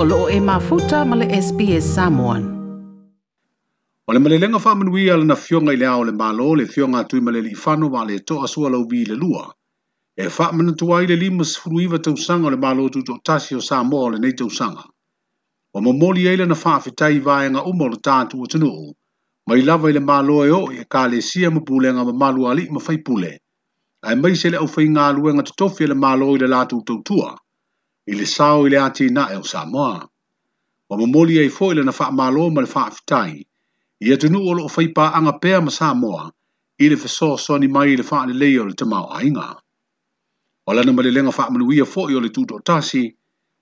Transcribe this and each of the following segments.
o loo e mafuta ma le SPS Samoan. O le malelenga wha manuia le na fionga ile lea o le malo le fionga tui ma le li whano ma le toa sua lau le lua. E wha manatua i le lima sifruiwa tausanga o le malo tuto tasi o Samoa le nei tausanga. O mo moli eile na wha fitai vaenga umo le tātu o tunu. Mai lava i le malo e o e ka le sia mapulenga ma malu ali ma faipule. Ai mai se le au whainga luenga tutofi le malo i le lātu tautua. i le sao i le ati na e o Samoa. Wa mamoli e i fo i le na faa malo ma le faa fitai, i atunu o loo faipa anga pea ma Samoa, i le faso soni mai i le faa le leo le tamau ainga. O lana ma le lenga faa manuia fo i o le tuto tasi,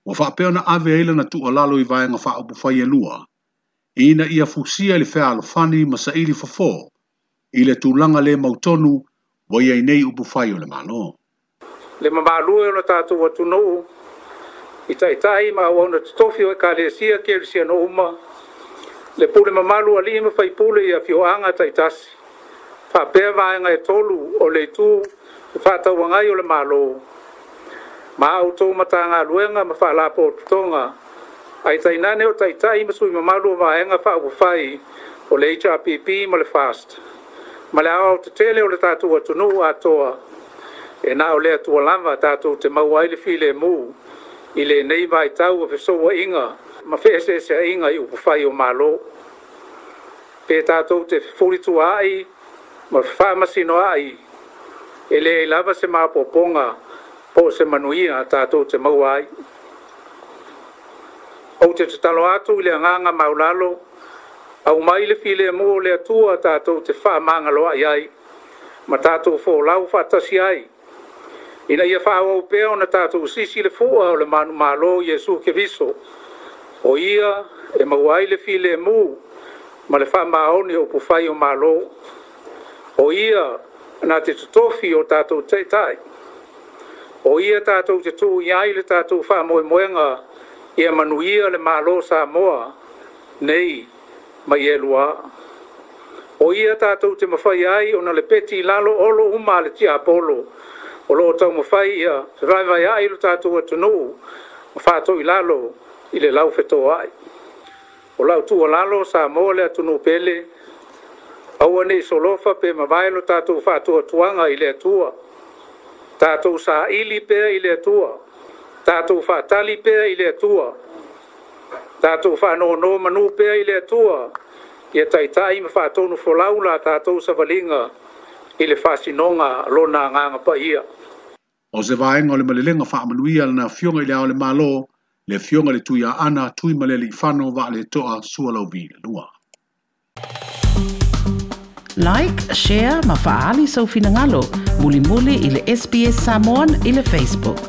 wa faa pea na ave e na tu alalo i vai anga faa upufai e lua, i na ia fusia le faa alofani ma saili fafo, i le tulanga le mautonu, wa iainei upufai o le malo. Le mamalu e o le tatu watu nou, i tai tai ma wa na tofi o e ka lesia ke lesia no uma le pule ma malu ali ma fai pule ia fio anga tai tasi fa pe va e nga e tolu o le tu fa e ta wa nga yo le malo ma auto ma ta nga luenga ma fa la po tonga ai tai na ne o tai tai ma sui ma malu ma nga fa u fai o le cha pp ma le fast ma le au te tele o le tatu wa tunu a toa e na o le tu lava tatu te ma wa ile file mu i le nei vai tau fe so inga ma fe se se inga i upu fai o malo pe ta te fuli ai ma fa ma ai e le lava se ma poponga po se manuia ta to te mau ai au te te talo atu i le nganga maulalo au mai le file mo le atua ta to te fa manga ai ai ma ta to lau fa ta ai ina ia faaau pea ona tatou sisi le fua o le manumālō iesu keriso o ia e maua ai le filemu ma le faamaoni o pufai o mālō o ia na te totofi o tatou taʻitaʻi o ia tatou te tuuia ai le tatou faamoemoega ia manuia le mālō sa moa nei ma ia e lua o ia tatou te mafai ai ona le peti lalo olo uma a le tiapolo o loo tau mafai ia se faevai ai lo tatou atunuu ma fatoʻi lalo i le lau fetoaʻi o lautua lalo sa mo le atunuu pele aua nei solofa pe mavae lo tatou faatuatuaga i le atua tatou saʻili pea i le atua tatou faatali pea i le atua tatou faanoanō manū pea i le atua ia taʻitaʻi ma faatonufolau la tatou savaliga i le fasinoga lona agaga paia o se vaega o le malelega faamaluia lana fioga i le ao le malo le fioga le tuiaana tui ma le leifano vaaletoa sualauvilalua like share ma faaali soufinagalo mulimuli i le sps samon i le facebook